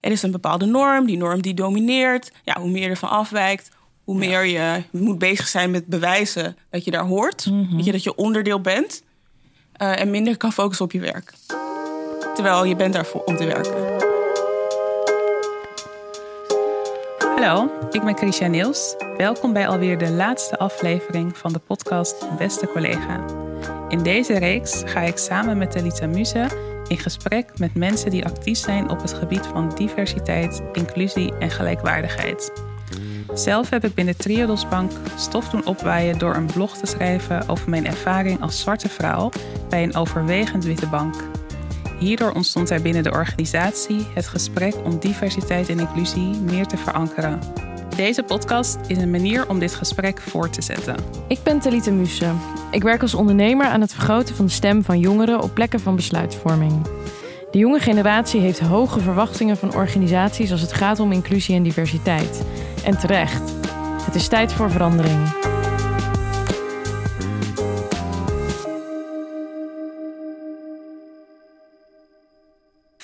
Er is een bepaalde norm, die norm die domineert. Ja, hoe meer je ervan afwijkt, hoe meer je moet bezig zijn met bewijzen dat je daar hoort. Weet je, dat je onderdeel bent. eh, en minder kan focussen op je werk. Terwijl je bent daarvoor om te werken. Hallo, ik ben Christian Niels. Welkom bij alweer de laatste aflevering van de podcast Beste Collega. In deze reeks ga ik samen met Talita Muse in gesprek met mensen die actief zijn op het gebied van diversiteit, inclusie en gelijkwaardigheid. Zelf heb ik binnen Triodos Bank stof doen opwaaien door een blog te schrijven over mijn ervaring als zwarte vrouw bij een overwegend witte bank. Hierdoor ontstond er binnen de organisatie het gesprek om diversiteit en inclusie meer te verankeren. Deze podcast is een manier om dit gesprek voor te zetten. Ik ben Talita Muse. Ik werk als ondernemer aan het vergroten van de stem van jongeren op plekken van besluitvorming. De jonge generatie heeft hoge verwachtingen van organisaties als het gaat om inclusie en diversiteit. En terecht. Het is tijd voor verandering.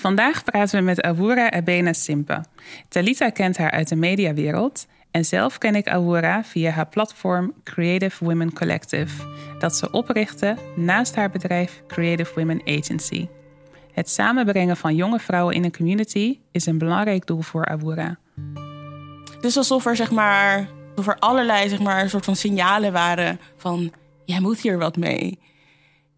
Vandaag praten we met Awura Abena Simpe. Talita kent haar uit de mediawereld en zelf ken ik Awura via haar platform Creative Women Collective, dat ze oprichtte naast haar bedrijf Creative Women Agency. Het samenbrengen van jonge vrouwen in een community is een belangrijk doel voor Awura. Dus alsof er, zeg maar, alsof er allerlei zeg maar, soort van signalen waren van... jij moet hier wat mee.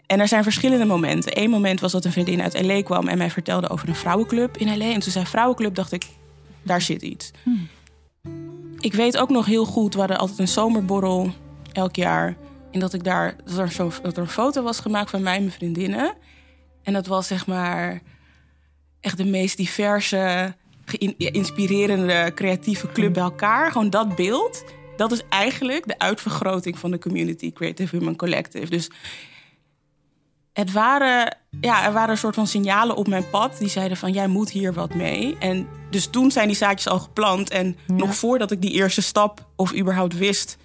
En er zijn verschillende momenten. Eén moment was dat een vriendin uit L.A. kwam... en mij vertelde over een vrouwenclub in L.A. En toen zei vrouwenclub, dacht ik, daar zit iets. Ik weet ook nog heel goed, we hadden altijd een zomerborrel elk jaar... en dat, ik daar, dat, er zo, dat er een foto was gemaakt van mij en mijn vriendinnen... En dat was zeg maar echt de meest diverse, geïnspirerende, creatieve club bij elkaar. Gewoon dat beeld, dat is eigenlijk de uitvergroting van de community Creative Women Collective. Dus het waren, ja, er waren een soort van signalen op mijn pad die zeiden van jij moet hier wat mee. En dus toen zijn die zaadjes al geplant. En nog voordat ik die eerste stap of überhaupt wist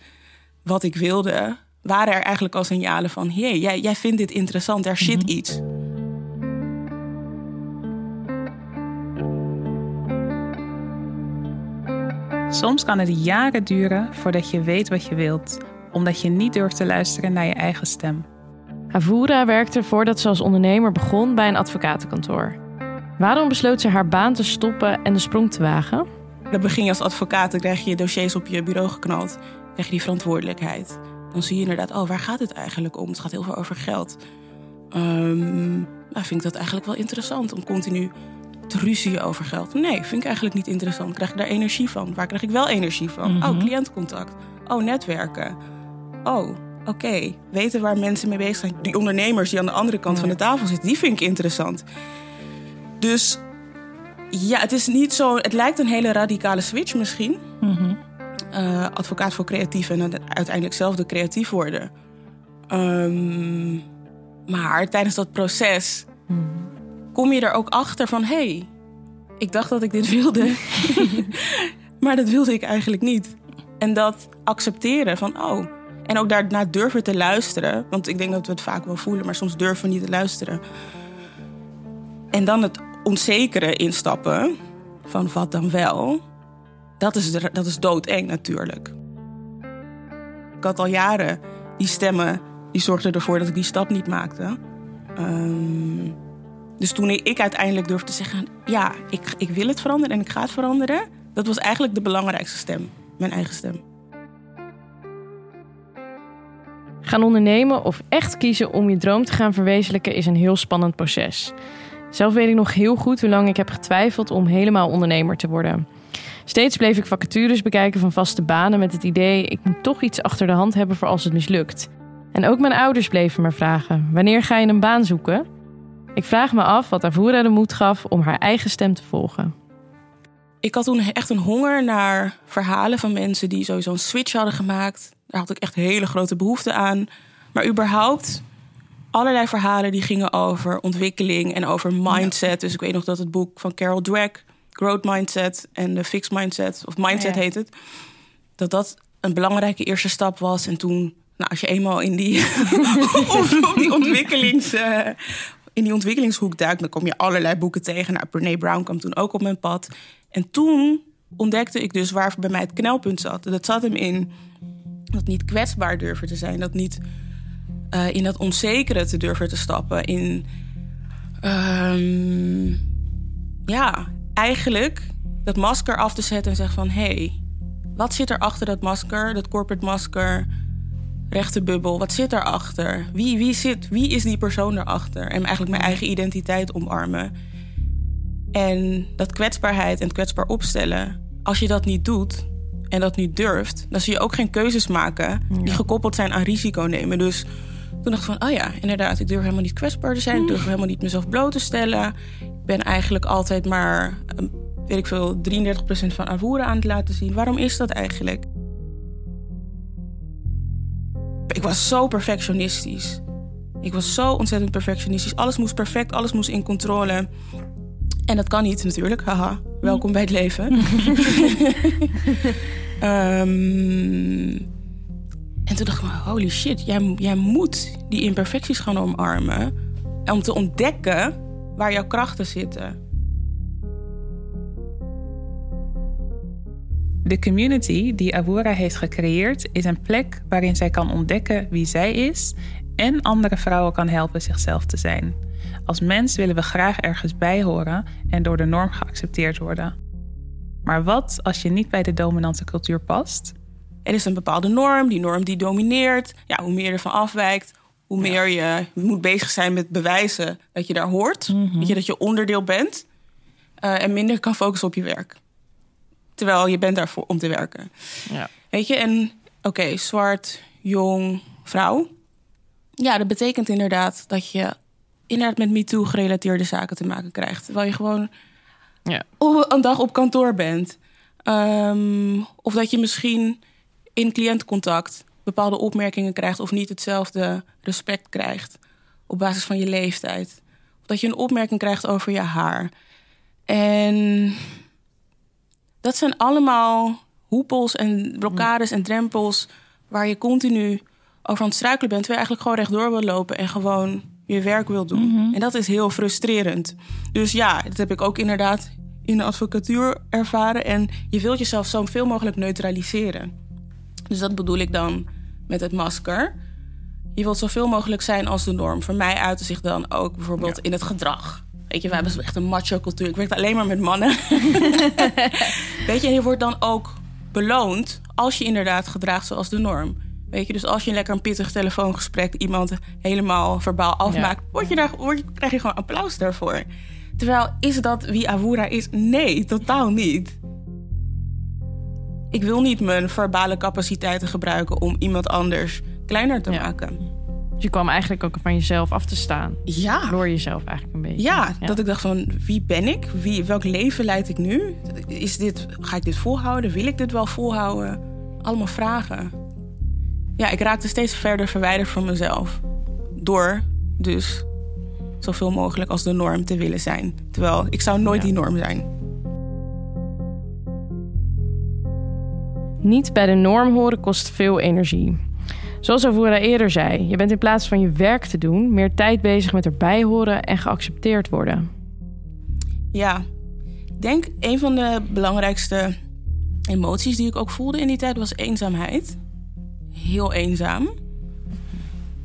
wat ik wilde, waren er eigenlijk al signalen van hé, hey, jij, jij vindt dit interessant, er zit iets. Soms kan het jaren duren voordat je weet wat je wilt, omdat je niet durft te luisteren naar je eigen stem. Avura werkte voordat ze als ondernemer begon bij een advocatenkantoor. Waarom besloot ze haar baan te stoppen en de sprong te wagen? Dan begin je als advocaat, dan krijg je je dossiers op je bureau geknald. Dan krijg je die verantwoordelijkheid. Dan zie je inderdaad, oh, waar gaat het eigenlijk om? Het gaat heel veel over geld. Um, nou, vind ik dat eigenlijk wel interessant om continu te ruzien over geld. Nee, vind ik eigenlijk niet interessant. Krijg ik daar energie van? Waar krijg ik wel energie van? Oh, cliëntcontact. Oh, netwerken. Oh, oké. Weten waar mensen mee bezig zijn. Die ondernemers die aan de andere kant van de tafel zitten, die vind ik interessant. Dus ja, het is niet zo. Het lijkt een hele radicale switch misschien. Uh, advocaat voor creatief en uiteindelijk zelf de creatief worden. Um, maar tijdens dat proces kom je er ook achter van... hé, hey, ik dacht dat ik dit wilde, maar dat wilde ik eigenlijk niet. En dat accepteren van, oh... en ook daarna durven te luisteren... want ik denk dat we het vaak wel voelen... maar soms durven we niet te luisteren. En dan het onzekere instappen van wat dan wel... dat is, dat is doodeng natuurlijk. Ik had al jaren die stemmen... die zorgden ervoor dat ik die stap niet maakte... Um, dus toen ik uiteindelijk durfde te zeggen: ja, ik, ik wil het veranderen en ik ga het veranderen, dat was eigenlijk de belangrijkste stem, mijn eigen stem. Gaan ondernemen of echt kiezen om je droom te gaan verwezenlijken is een heel spannend proces. Zelf weet ik nog heel goed hoe lang ik heb getwijfeld om helemaal ondernemer te worden. Steeds bleef ik vacatures bekijken van vaste banen met het idee: ik moet toch iets achter de hand hebben voor als het mislukt. En ook mijn ouders bleven me vragen: wanneer ga je een baan zoeken? Ik vraag me af wat Avura de moed gaf om haar eigen stem te volgen. Ik had toen echt een honger naar verhalen van mensen die sowieso een switch hadden gemaakt. Daar had ik echt hele grote behoefte aan. Maar überhaupt allerlei verhalen die gingen over ontwikkeling en over mindset. Dus ik weet nog dat het boek van Carol Dweck, Growth Mindset en de Fixed Mindset, of Mindset Ja. heet het, dat dat een belangrijke eerste stap was. En toen, nou, als je eenmaal in die, die ontwikkelings, eh, in die ontwikkelingshoek duik, dan kom je allerlei boeken tegen. Nou, Brene Brown kwam toen ook op mijn pad. En toen ontdekte ik dus waar bij mij het knelpunt zat. Dat zat hem in dat niet kwetsbaar durven te zijn. Dat niet uh, in dat onzekere te durven te stappen. In, um, ja, eigenlijk dat masker af te zetten en zeggen van... hé, hey, wat zit er achter dat masker, dat corporate masker, rechte bubbel? Wat zit erachter? Wie, wie, zit, wie is die persoon erachter? En eigenlijk mijn eigen identiteit omarmen. En dat kwetsbaarheid en kwetsbaar opstellen, als je dat niet doet en dat niet durft, dan zie je ook geen keuzes maken die gekoppeld zijn aan risico nemen. Dus toen dacht ik van, oh ja, inderdaad, ik durf helemaal niet kwetsbaar te zijn. Ik durf helemaal niet mezelf bloot te stellen. Ik ben eigenlijk altijd maar, weet ik veel, 33% van avoeren aan het laten zien. Waarom is dat eigenlijk? Ik was zo perfectionistisch. Ik was zo ontzettend perfectionistisch. Alles moest perfect, alles moest in controle. En dat kan niet natuurlijk, haha. Welkom bij het leven. um, En toen dacht ik, holy shit, jij, jij moet die imperfecties gaan omarmen. Om te ontdekken waar jouw krachten zitten. De community die Awura heeft gecreëerd is een plek waarin zij kan ontdekken wie zij is en andere vrouwen kan helpen zichzelf te zijn. Als mens willen we graag ergens bij horen en door de norm geaccepteerd worden. Maar wat als je niet bij de dominante cultuur past? Er is een bepaalde norm, die norm die domineert. Ja, hoe meer je ervan afwijkt, hoe meer je moet bezig zijn met bewijzen dat je daar hoort. Mm je, dat je onderdeel bent. Uh, en minder kan focussen op je werk. Terwijl je bent daarvoor om te werken. Ja. Weet je, en oké, zwart, jong, vrouw. Ja, dat betekent inderdaad dat je inderdaad met MeToo gerelateerde zaken te maken krijgt. Terwijl je gewoon ja. een dag op kantoor bent. Um, of dat je misschien in cliëntcontact bepaalde opmerkingen krijgt of niet hetzelfde respect krijgt op basis van je leeftijd. Of dat je een opmerking krijgt over je haar. En dat zijn allemaal hoepels en blokkades en drempels waar je continu over aan het struikelen bent, terwijl je eigenlijk gewoon rechtdoor wil lopen en gewoon je werk wil doen. Mhm. En dat is heel frustrerend. Dus ja, dat heb ik ook inderdaad in de advocatuur ervaren. En je wilt jezelf zo veel mogelijk neutraliseren. Dus dat bedoel ik dan met het masker. Je wilt zoveel mogelijk zijn als de norm. Voor mij uitte zich dan ook bijvoorbeeld in het gedrag. Weet je, wij hebben echt een macho cultuur. Ik werk alleen maar met mannen. Weet je, je wordt dan ook beloond als je inderdaad gedraagt zoals de norm. Weet je, dus als je lekker een pittig telefoongesprek iemand helemaal verbaal afmaakt, word je daar, word je, krijg je gewoon applaus daarvoor. Terwijl, is dat wie Avura is? Nee, totaal niet. Ik wil niet mijn verbale capaciteiten gebruiken om iemand anders kleiner te maken. Dus je kwam eigenlijk ook van jezelf af te staan. Ja. Door jezelf eigenlijk een beetje. Ja, dat ik dacht van wie ben ik? Wie, welk leven leid ik nu? Is dit, ga ik dit volhouden? Wil ik dit wel volhouden? Allemaal vragen. Ja, ik raakte steeds verder verwijderd van mezelf. Door dus zoveel mogelijk als de norm te willen zijn. Terwijl ik zou nooit die norm zijn. Niet bij de norm horen kost veel energie. Zoals Avura eerder zei, je bent in plaats van je werk te doen, meer tijd bezig met erbij horen en geaccepteerd worden. Ja, ik denk een van de belangrijkste emoties die ik ook voelde in die tijd was eenzaamheid. Heel eenzaam.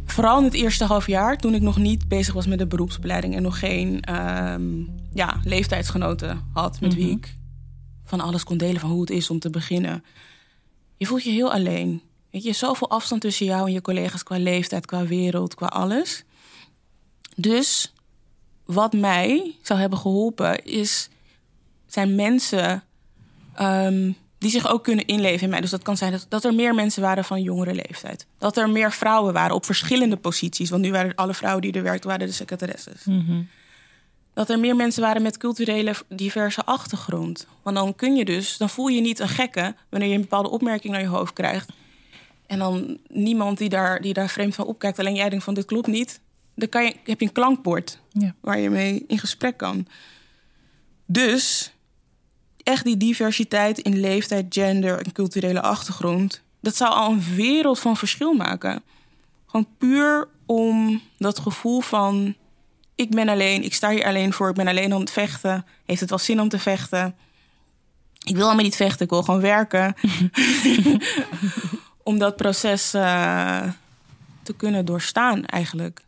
Vooral in het eerste half jaar, toen ik nog niet bezig was met de beroepsopleiding en nog geen ehm, ja, leeftijdsgenoten had met wie mhm. ik van alles kon delen van hoe het is om te beginnen je voelt je heel alleen. Weet je, zoveel afstand tussen jou en je collega's qua leeftijd, qua wereld, qua alles. Dus wat mij zou hebben geholpen is, zijn mensen um, die zich ook kunnen inleven in mij. Dus dat kan zijn dat, dat, er meer mensen waren van jongere leeftijd. Dat er meer vrouwen waren op verschillende posities. Want nu waren alle vrouwen die er werkten, waren de secretaresses. Mm dat er meer mensen waren met culturele diverse achtergrond. Want dan kun je dus, dan voel je niet een gekke wanneer je een bepaalde opmerking naar je hoofd krijgt. En dan niemand die daar, die daar vreemd van opkijkt, alleen jij denkt van dit klopt niet. Dan kan je, heb je een klankbord ja. waar je mee in gesprek kan. Dus echt die diversiteit in leeftijd, gender en culturele achtergrond, dat zou al een wereld van verschil maken. Gewoon puur om dat gevoel van ik ben alleen, ik sta hier alleen voor, ik ben alleen om het vechten. Heeft het wel zin om te vechten? Ik wil allemaal niet vechten, ik wil gewoon werken. om dat proces uh, te kunnen doorstaan eigenlijk.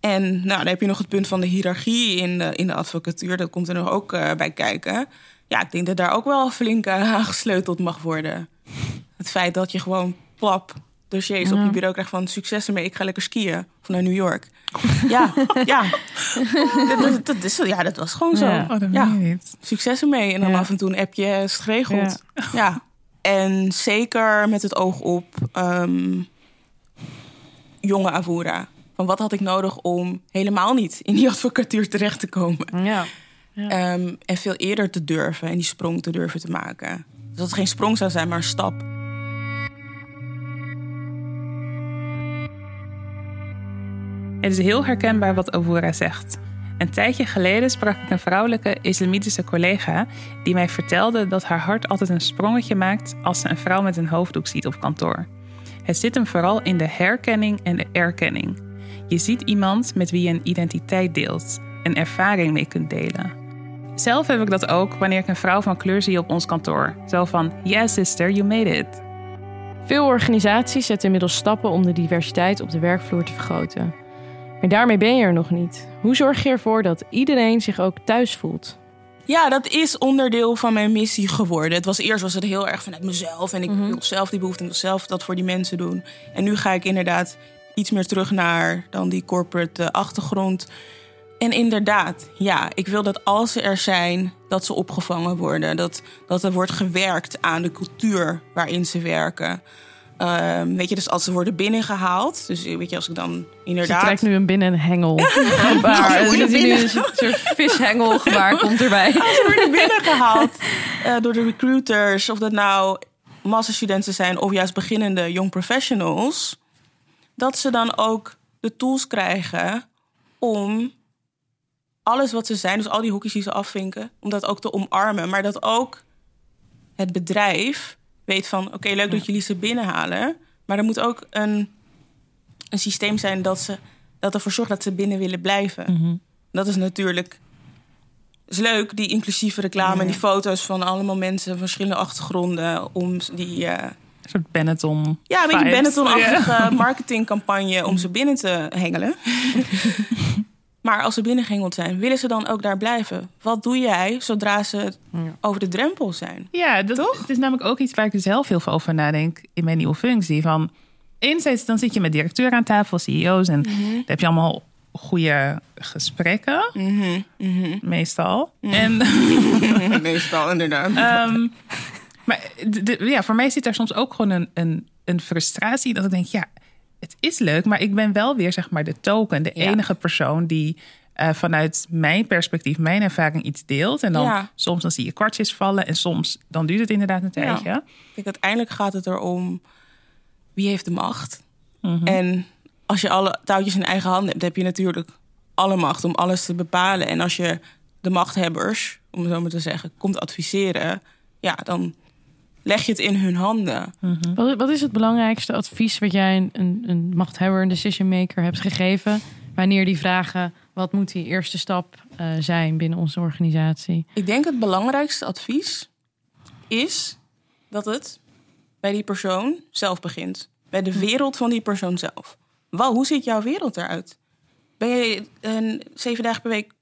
En nou, dan heb je nog het punt van de hiërarchie in de, in de advocatuur. Dat komt er nog ook uh, bij kijken. Ja, ik denk dat daar ook wel flink uh, aangesleuteld mag worden. Het feit dat je gewoon plap dossiers ja. op je bureau krijgt van succes ermee. Ik ga lekker skiën of naar New York. Ja, ja. dat, dat, is, ja, dat was gewoon zo. Ja, oh, dat ja. niet. Succes ermee. En dan af en toe een appje is geregeld. Ja. En zeker met het oog op um, jonge Avura. Van wat had ik nodig om helemaal niet in die advocatuur terecht te komen. Ja. Ja. Um, en veel eerder te durven en die sprong te durven te maken. Dus dat het geen sprong zou zijn, maar een stap. Het is heel herkenbaar wat Avura zegt. Een tijdje geleden sprak ik een vrouwelijke islamitische collega die mij vertelde dat haar hart altijd een sprongetje maakt als ze een vrouw met een hoofddoek ziet op kantoor. Het zit hem vooral in de herkenning en de erkenning. Je ziet iemand met wie je een identiteit deelt, een ervaring mee kunt delen. Zelf heb ik dat ook wanneer ik een vrouw van kleur zie op ons kantoor. Zo van: Yeah, sister, you made it. Veel organisaties zetten inmiddels stappen om de diversiteit op de werkvloer te vergroten. Maar daarmee ben je er nog niet. Hoe zorg je ervoor dat iedereen zich ook thuis voelt? Ja, dat is onderdeel van mijn missie geworden. Het was eerst was het heel erg vanuit mezelf en ik mm -hmm. wil zelf die behoefte en wil zelf dat voor die mensen doen. En nu ga ik inderdaad iets meer terug naar dan die corporate achtergrond. En inderdaad, ja, ik wil dat als ze er zijn, dat ze opgevangen worden. Dat, dat er wordt gewerkt aan de cultuur waarin ze werken. Um, weet je, dus als ze worden binnengehaald. Dus weet je, als ik dan inderdaad. Je trekt nu een binnenhengel. Dus binnen... nu een soort vishengel gebaar komt erbij. Als ze worden binnengehaald uh, door de recruiters, of dat nou masterstudenten zijn of juist beginnende young professionals, dat ze dan ook de tools krijgen om alles wat ze zijn, dus al die hoekjes die ze afvinken, om dat ook te omarmen. Maar dat ook het bedrijf weet van... oké, okay, leuk dat jullie ze binnenhalen... maar er moet ook een, een systeem zijn dat, ze, dat ervoor zorgt dat ze binnen willen blijven. Mm -hmm. Dat is natuurlijk is leuk, die inclusieve reclame... en die foto's van allemaal mensen van verschillende achtergronden... om die... Uh, een soort Benetton. Ja, een beetje Benetton-achtige marketingcampagne om ze binnen te hengelen. Maar als ze binnengehengeld zijn, willen ze dan ook daar blijven? Wat doe jij zodra ze over de drempel zijn? Ja, dat Toch? Het is namelijk ook iets waar ik zelf heel veel over nadenk in mijn nieuwe functie. Van enerzijds dan zit je met directeur aan tafel, CEO's en mm -hmm. dan heb je allemaal goede gesprekken, mm -hmm. Mm -hmm. meestal. En meestal inderdaad. um, maar ja, voor mij zit daar soms ook gewoon een, een, een frustratie dat ik denk, ja het is leuk, maar ik ben wel weer zeg maar de token, de ja. enige persoon die uh, vanuit mijn perspectief, mijn ervaring iets deelt. En dan ja. soms dan zie je kwartjes vallen en soms dan duurt het inderdaad een tijdje. Ja. Ik denk uiteindelijk gaat het erom wie heeft de macht. Mm -hmm. En als je alle touwtjes in eigen handen hebt, heb je natuurlijk alle macht om alles te bepalen. En als je de machthebbers, om het zo maar te zeggen, komt adviseren, ja, dan leg je het in hun handen. Mm -hmm. wat, wat, is het belangrijkste advies wat jij een, een, een machthebber, een decision maker hebt gegeven? Wanneer die vragen, wat moet die eerste stap uh, zijn binnen onze organisatie? Ik denk het belangrijkste advies is dat het bij die persoon zelf begint. Bij de wereld van die persoon zelf. Wow, hoe ziet jouw wereld eruit? Ben je een zeven dagen per week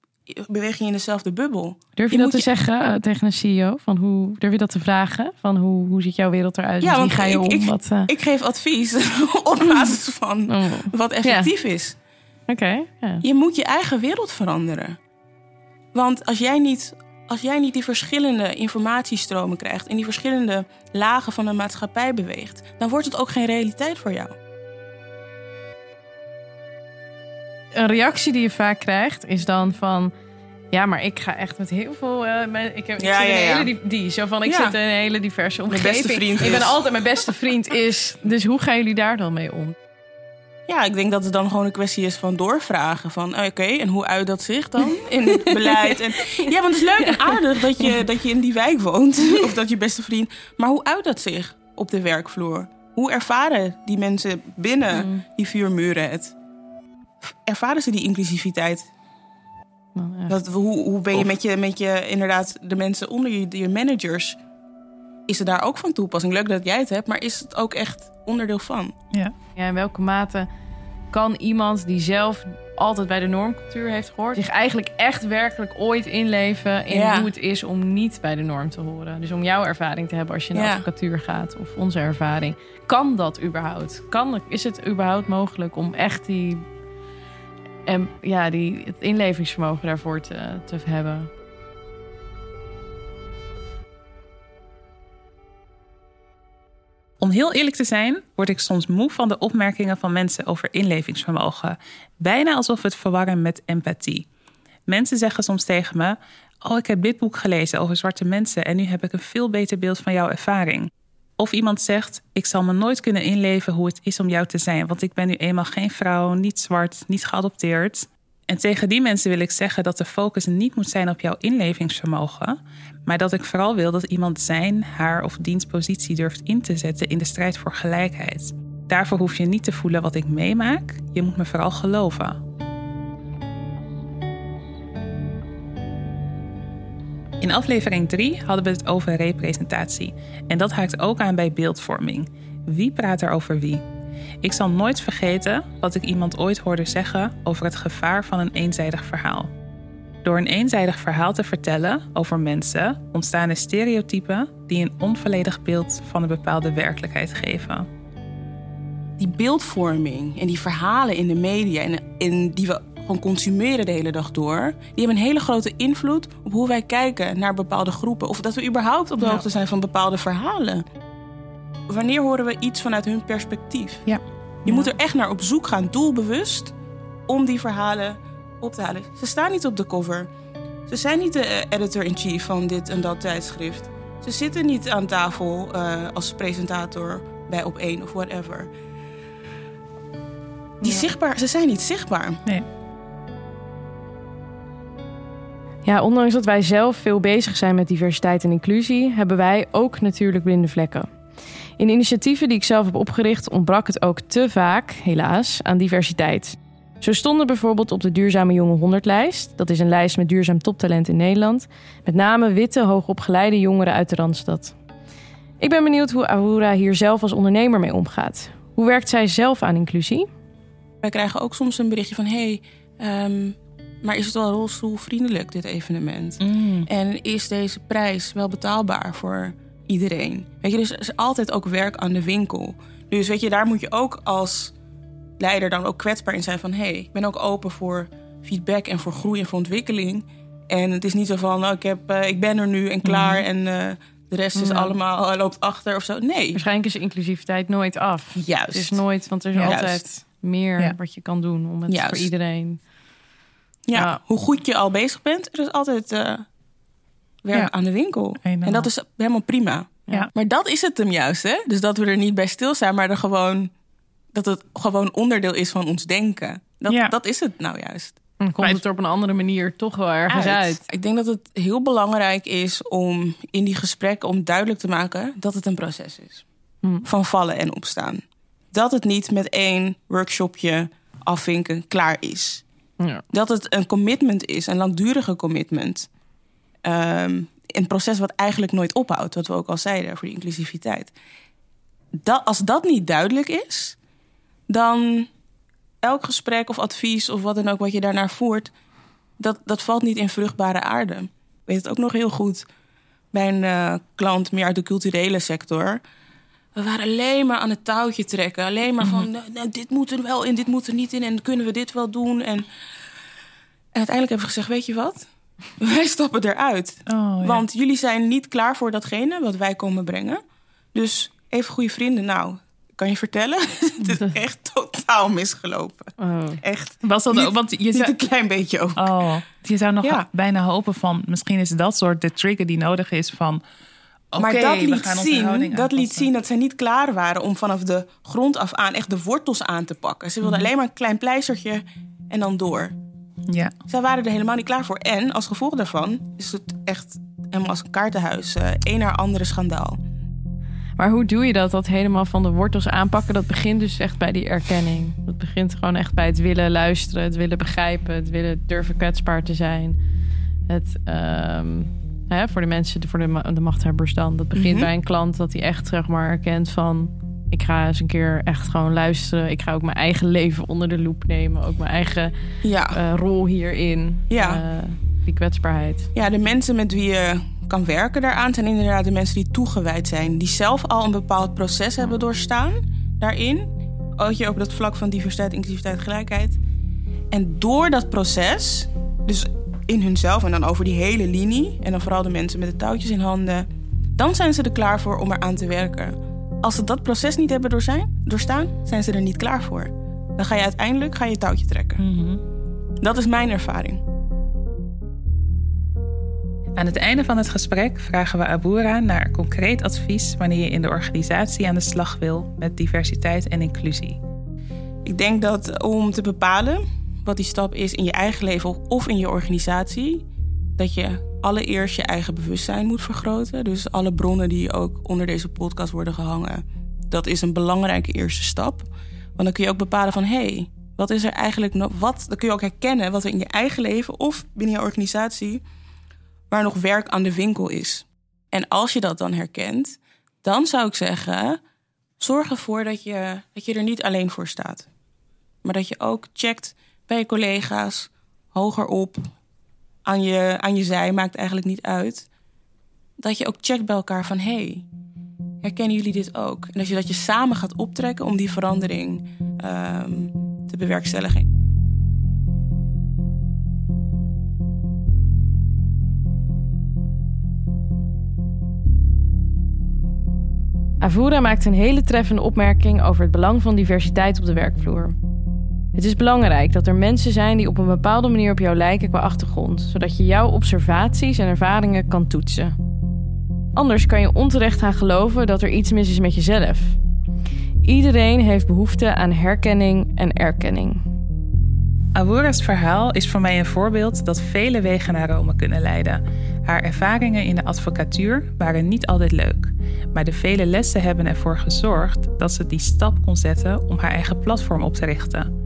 beweeg je in dezelfde bubbel. Durf je, je dat te je... zeggen uh, tegen een CEO? Van hoe, durf je dat te vragen? Van hoe, hoe ziet jouw wereld eruit? Ja, Wie ga je ik, om? Ik, wat, uh... ik geef advies op basis van oh. wat effectief ja. is. Oké. Okay, ja. Je moet je eigen wereld veranderen. Want als jij niet, als jij niet die verschillende informatiestromen krijgt... en die verschillende lagen van de maatschappij beweegt... dan wordt het ook geen realiteit voor jou. Een reactie die je vaak krijgt is dan van... Ja, maar ik ga echt met heel veel... Uh, mijn, ik heb, ik ja, zit ja, een hele die, die, zo van, ik zit in een hele diverse omgeving. beste vriend ik ben is. altijd mijn beste vriend is. Dus hoe gaan jullie daar dan mee om? Ja, ik denk dat het dan gewoon een kwestie is van doorvragen. Van oké, okay, en hoe uit dat zich dan in het beleid? En, ja, want het is leuk en aardig dat je, dat je in die wijk woont. Of dat je beste vriend. Maar hoe uit dat zich op de werkvloer? Hoe ervaren die mensen binnen Mm. die vier muren het? Ervaren ze die inclusiviteit Nou. Dat, hoe, hoe ben je Of- met, je met je, inderdaad, de mensen onder je, je managers? Is het daar ook van toepassing? Leuk dat jij het hebt, maar is het ook echt onderdeel van? Ja. Ja, in welke mate kan iemand die zelf altijd bij de normcultuur heeft gehoord... zich eigenlijk echt werkelijk ooit inleven in Ja. hoe het is om niet bij de norm te horen? Dus om jouw ervaring te hebben als je naar Ja. advocatuur gaat of onze ervaring. Kan dat überhaupt? Kan, is het überhaupt mogelijk om echt die, en, ja, die, het inlevingsvermogen daarvoor te, te hebben? Om heel eerlijk te zijn, word ik soms moe van de opmerkingen van mensen over inlevingsvermogen. Bijna alsof het verwarren met empathie. Mensen zeggen soms tegen me: Oh, ik heb dit boek gelezen over zwarte mensen en nu heb ik een veel beter beeld van jouw ervaring. Of iemand zegt: Ik zal me nooit kunnen inleven hoe het is om jou te zijn, want ik ben nu eenmaal geen vrouw, niet zwart, niet geadopteerd. En tegen die mensen wil ik zeggen dat de focus niet moet zijn op jouw inlevingsvermogen, maar dat ik vooral wil dat iemand zijn, haar of diens positie durft in te zetten in de strijd voor gelijkheid. Daarvoor hoef je niet te voelen wat ik meemaak, je moet me vooral geloven. In aflevering 3 hadden we het over representatie. En dat haakt ook aan bij beeldvorming. Wie praat er over wie? Ik zal nooit vergeten wat ik iemand ooit hoorde zeggen over het gevaar van een eenzijdig verhaal. Door een eenzijdig verhaal te vertellen over mensen ontstaan er stereotypen die een onvolledig beeld van een bepaalde werkelijkheid geven. Die beeldvorming en die verhalen in de media en, en die we gewoon consumeren de hele dag door, die hebben een hele grote invloed op hoe wij kijken naar bepaalde groepen. Of dat we überhaupt op de Ja. hoogte zijn van bepaalde verhalen. Wanneer horen we iets vanuit hun perspectief? Ja. Je moet er echt naar op zoek gaan, doelbewust, om die verhalen op te halen. Ze staan niet op de cover. Ze zijn niet de eh, editor-in-chief van dit en dat tijdschrift. Ze zitten niet aan tafel eh, als presentator bij Op 1 of whatever. Die Ja. zichtbaar, ze zijn niet zichtbaar. Nee. Ja, ondanks dat wij zelf veel bezig zijn met diversiteit en inclusie, hebben wij ook natuurlijk blinde vlekken. In initiatieven die ik zelf heb opgericht ontbrak het ook te vaak, helaas, aan diversiteit. Zo stonden bijvoorbeeld op de Duurzame Jonge 100-lijst, dat is een lijst met duurzaam toptalent in Nederland, met name witte, hoogopgeleide jongeren uit de Randstad. Ik ben benieuwd hoe Aurora hier zelf als ondernemer mee omgaat. Hoe werkt zij zelf aan inclusie? Wij krijgen ook soms een berichtje van... hey, ehm, maar is het wel rolstoelvriendelijk, dit evenement? En is deze prijs wel betaalbaar voor iedereen? Weet je, dus er is altijd ook werk aan de winkel. Dus weet je, daar moet je ook als leider dan ook kwetsbaar in zijn van... hé, hey, ik ben ook open voor feedback en voor groei en voor ontwikkeling. En het is niet zo van, nou, ik, heb, eh, ik ben er nu en klaar en eh, de rest is Ja. allemaal, eh, loopt achter of zo. Nee, Waarschijnlijk is inclusiviteit nooit af. juist. Het is nooit, want er is Juist. altijd meer Ja. wat je kan doen om het Juist. voor iedereen. Ja, Ja. hoe goed je al bezig bent, er is altijd eh, werk Ja. aan de winkel. Helemaal. En dat is helemaal prima. Ja. Maar dat is het hem juist, hè? Dus dat we er niet bij stilstaan, maar er gewoon, dat het gewoon onderdeel is van ons denken. Dat, Ja. dat is het nou juist. Dan komt het er op een andere manier toch wel ergens uit. Ik denk dat het heel belangrijk is om in die gesprekken om duidelijk te maken dat het een proces is. Hmm. Van vallen en opstaan. Dat het niet met één workshopje afvinken klaar is. Ja. dat het een commitment is, een langdurige commitment. Ehm, een proces wat eigenlijk nooit ophoudt, wat we ook al zeiden voor die inclusiviteit. Dat, als dat niet duidelijk is, dan elk gesprek of advies of wat dan ook wat je daarnaar voert, dat, dat valt niet in vruchtbare aarde. Ik weet het ook nog heel goed bij een eh, klant meer uit de culturele sector. We waren alleen maar aan het touwtje trekken. Alleen maar van, nou, nou, dit moet er wel in, dit moet er niet in. En kunnen we dit wel doen? En, en uiteindelijk hebben we gezegd, weet je wat? Wij stappen eruit. Oh, ja. Want jullie zijn niet klaar voor datgene wat wij komen brengen. Dus even goede vrienden. Nou, kan je vertellen? het is echt totaal misgelopen. Oh. Echt. Was dat Niet- ook? Want je Niet zou, een klein beetje ook. oh, je zou nog Ja. bijna hopen van... misschien is dat soort de trigger die nodig is van... maar dat liet, zien, dat liet zien dat ze niet klaar waren om vanaf de grond af aan echt de wortels aan te pakken. Ze wilden Mhm. alleen maar een klein pleistertje en dan door. Ja, Zij waren er helemaal niet klaar voor. En als gevolg daarvan is het echt helemaal als een kaartenhuis. eh een naar andere schandaal. Maar hoe doe je dat? Dat helemaal van de wortels aanpakken. Dat begint dus echt bij die erkenning. Dat begint gewoon echt bij het willen luisteren, het willen begrijpen, het willen durven kwetsbaar te zijn. Het ehm, hè, voor de mensen, voor de, de machthebbers dan. Dat begint Mhm. bij een klant dat hij echt zeg maar erkent van. Ik ga eens een keer echt gewoon luisteren. Ik ga ook mijn eigen leven onder de loep nemen. Ook mijn eigen Ja. eh, rol hierin. Ja. Eh, die kwetsbaarheid. ja, de mensen met wie je kan werken daaraan zijn inderdaad de mensen die toegewijd zijn. Die zelf al een bepaald proces hebben doorstaan daarin. Ook je op dat vlak van diversiteit, inclusiviteit, gelijkheid. En door dat proces, dus in hunzelf en dan over die hele linie... en dan vooral de mensen met de touwtjes in handen... dan zijn ze er klaar voor om eraan te werken. Als ze dat proces niet hebben doorzijn, doorstaan, zijn ze er niet klaar voor. Dan ga je uiteindelijk ga je touwtje trekken. Dat is mijn ervaring. Aan het einde van het gesprek vragen we Abura naar concreet advies wanneer je in de organisatie aan de slag wil met diversiteit en inclusie. Ik denk dat om te bepalen wat die stap is in je eigen leven of in je organisatie, dat je allereerst je eigen bewustzijn moet vergroten. Dus alle bronnen die ook onder deze podcast worden gehangen, dat is een belangrijke eerste stap. Want dan kun je ook bepalen van hé, hey, wat is er eigenlijk nog? Wat? Dan kun je ook herkennen wat er in je eigen leven of binnen je organisatie waar nog werk aan de winkel is. En als je dat dan herkent, dan zou ik zeggen, zorg ervoor dat je, dat je er niet alleen voor staat. Maar dat je ook checkt bij je collega's, hoger op, aan je, aan je zij, maakt eigenlijk niet uit. Dat je ook checkt bij elkaar van, hé, hey, herkennen jullie dit ook? En als je dat je samen gaat optrekken om die verandering ehm, te bewerkstelligen. Avura maakt een hele treffende opmerking over het belang van diversiteit op de werkvloer. Het is belangrijk dat er mensen zijn die op een bepaalde manier op jou lijken qua achtergrond, zodat je jouw observaties en ervaringen kan toetsen. Anders kan je onterecht gaan geloven dat er iets mis is met jezelf. Iedereen heeft behoefte aan herkenning en erkenning. Awura's verhaal is voor mij een voorbeeld dat vele wegen naar Rome kunnen leiden. Haar ervaringen in de advocatuur waren niet altijd leuk, maar de vele lessen hebben ervoor gezorgd dat ze die stap kon zetten om haar eigen platform op te richten.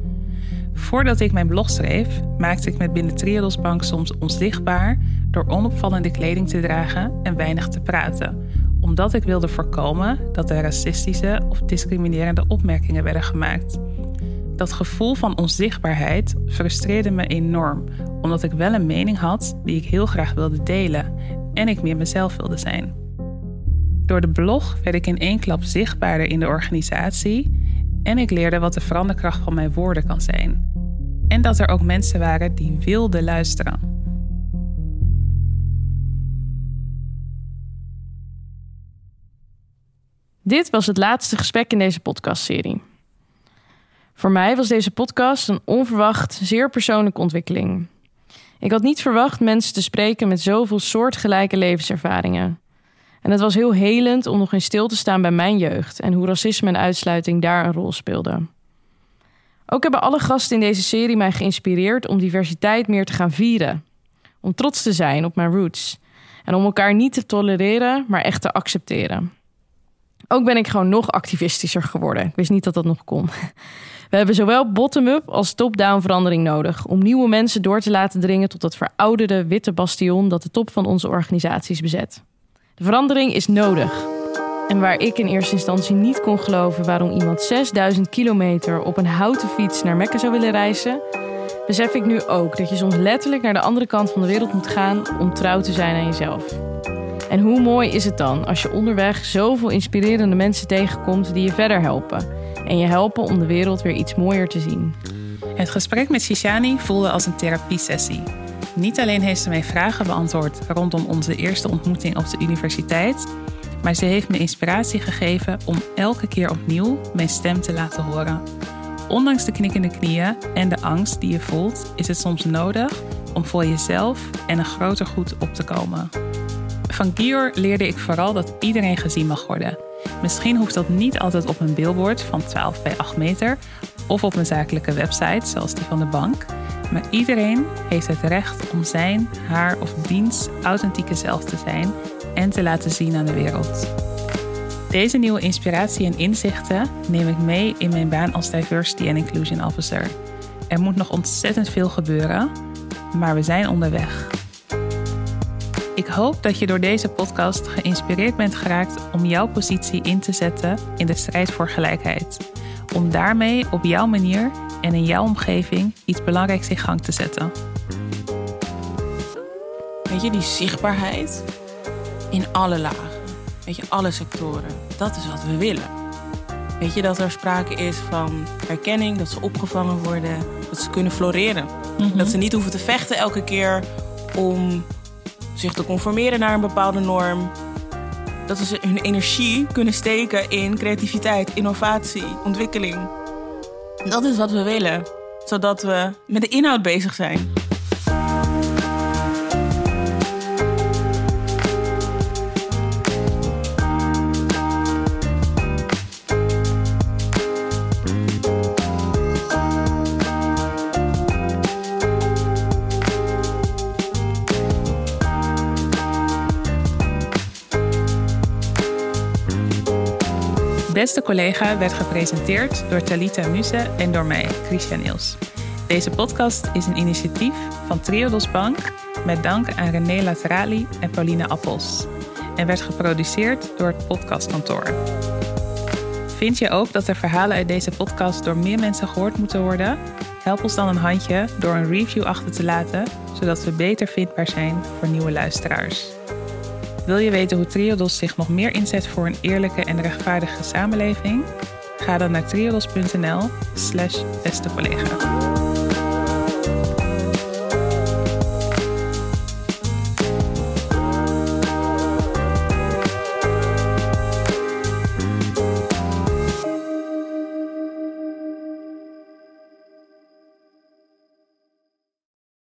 Voordat ik mijn blog schreef, maakte ik me binnen Triodos Bank soms onzichtbaar door onopvallende kleding te dragen en weinig te praten, omdat ik wilde voorkomen dat er racistische of discriminerende opmerkingen werden gemaakt. Dat gevoel van onzichtbaarheid frustreerde me enorm, omdat ik wel een mening had die ik heel graag wilde delen en ik meer mezelf wilde zijn. Door de blog werd ik in één klap zichtbaarder in de organisatie en ik leerde wat de veranderkracht van mijn woorden kan zijn. En dat er ook mensen waren die wilden luisteren. Dit was het laatste gesprek in deze podcastserie. Voor mij was deze podcast een onverwacht, zeer persoonlijke ontwikkeling. Ik had niet verwacht mensen te spreken met zoveel soortgelijke levenservaringen. En het was heel helend om nog in stil te staan bij mijn jeugd en hoe racisme en uitsluiting daar een rol speelden. Ook hebben alle gasten in deze serie mij geïnspireerd om diversiteit meer te gaan vieren. Om trots te zijn op mijn roots. En om elkaar niet te tolereren, maar echt te accepteren. Ook ben ik gewoon nog activistischer geworden. Ik wist niet dat dat nog kon. We hebben zowel bottom-up als top-down verandering nodig om nieuwe mensen door te laten dringen tot dat verouderde witte bastion dat de top van onze organisaties bezet. De verandering is nodig. En waar ik in eerste instantie niet kon geloven waarom iemand 6000 kilometer op een houten fiets naar Mekka zou willen reizen, besef ik nu ook dat je soms letterlijk naar de andere kant van de wereld moet gaan om trouw te zijn aan jezelf. En hoe mooi is het dan als je onderweg zoveel inspirerende mensen tegenkomt die je verder helpen en je helpen om de wereld weer iets mooier te zien. Het gesprek met Shishani voelde als een therapiesessie. Niet alleen heeft ze mij vragen beantwoord rondom onze eerste ontmoeting op de universiteit, maar ze heeft me inspiratie gegeven om elke keer opnieuw mijn stem te laten horen. Ondanks de knikkende knieën en de angst die je voelt, is het soms nodig om voor jezelf en een groter goed op te komen. Van Gior leerde ik vooral dat iedereen gezien mag worden. Misschien hoeft dat niet altijd op een billboard van 12 bij 8 meter of op een zakelijke website zoals die van de bank. Maar iedereen heeft het recht om zijn, haar of diens authentieke zelf te zijn en te laten zien aan de wereld. Deze nieuwe inspiratie en inzichten neem ik mee in mijn baan als Diversity and Inclusion Officer. Er moet nog ontzettend veel gebeuren, maar we zijn onderweg. Ik hoop dat je door deze podcast geïnspireerd bent geraakt om jouw positie in te zetten in de strijd voor gelijkheid. Om daarmee op jouw manier en in jouw omgeving iets belangrijks in gang te zetten. Weet je, die zichtbaarheid in alle lagen. Weet je, alle sectoren. Dat is wat we willen. Weet je, dat er sprake is van herkenning, dat ze opgevangen worden, dat ze kunnen floreren. Dat ze niet hoeven te vechten elke keer om zich te conformeren naar een bepaalde norm. Dat ze hun energie kunnen steken in creativiteit, innovatie, ontwikkeling. Dat is wat we willen, zodat we met de inhoud bezig zijn. Beste collega werd gepresenteerd door Talita Muse en door mij, Christian Niels. Deze podcast is een initiatief van Triodos Bank met dank aan René Laterali en Pauline Appels en werd geproduceerd door het podcastkantoor. Vind je ook dat er verhalen uit deze podcast door meer mensen gehoord moeten worden? Help ons dan een handje door een review achter te laten, zodat we beter vindbaar zijn voor nieuwe luisteraars. Wil je weten hoe Triodos zich nog meer inzet voor een eerlijke en rechtvaardige samenleving? Ga dan naar triodos.nl slash.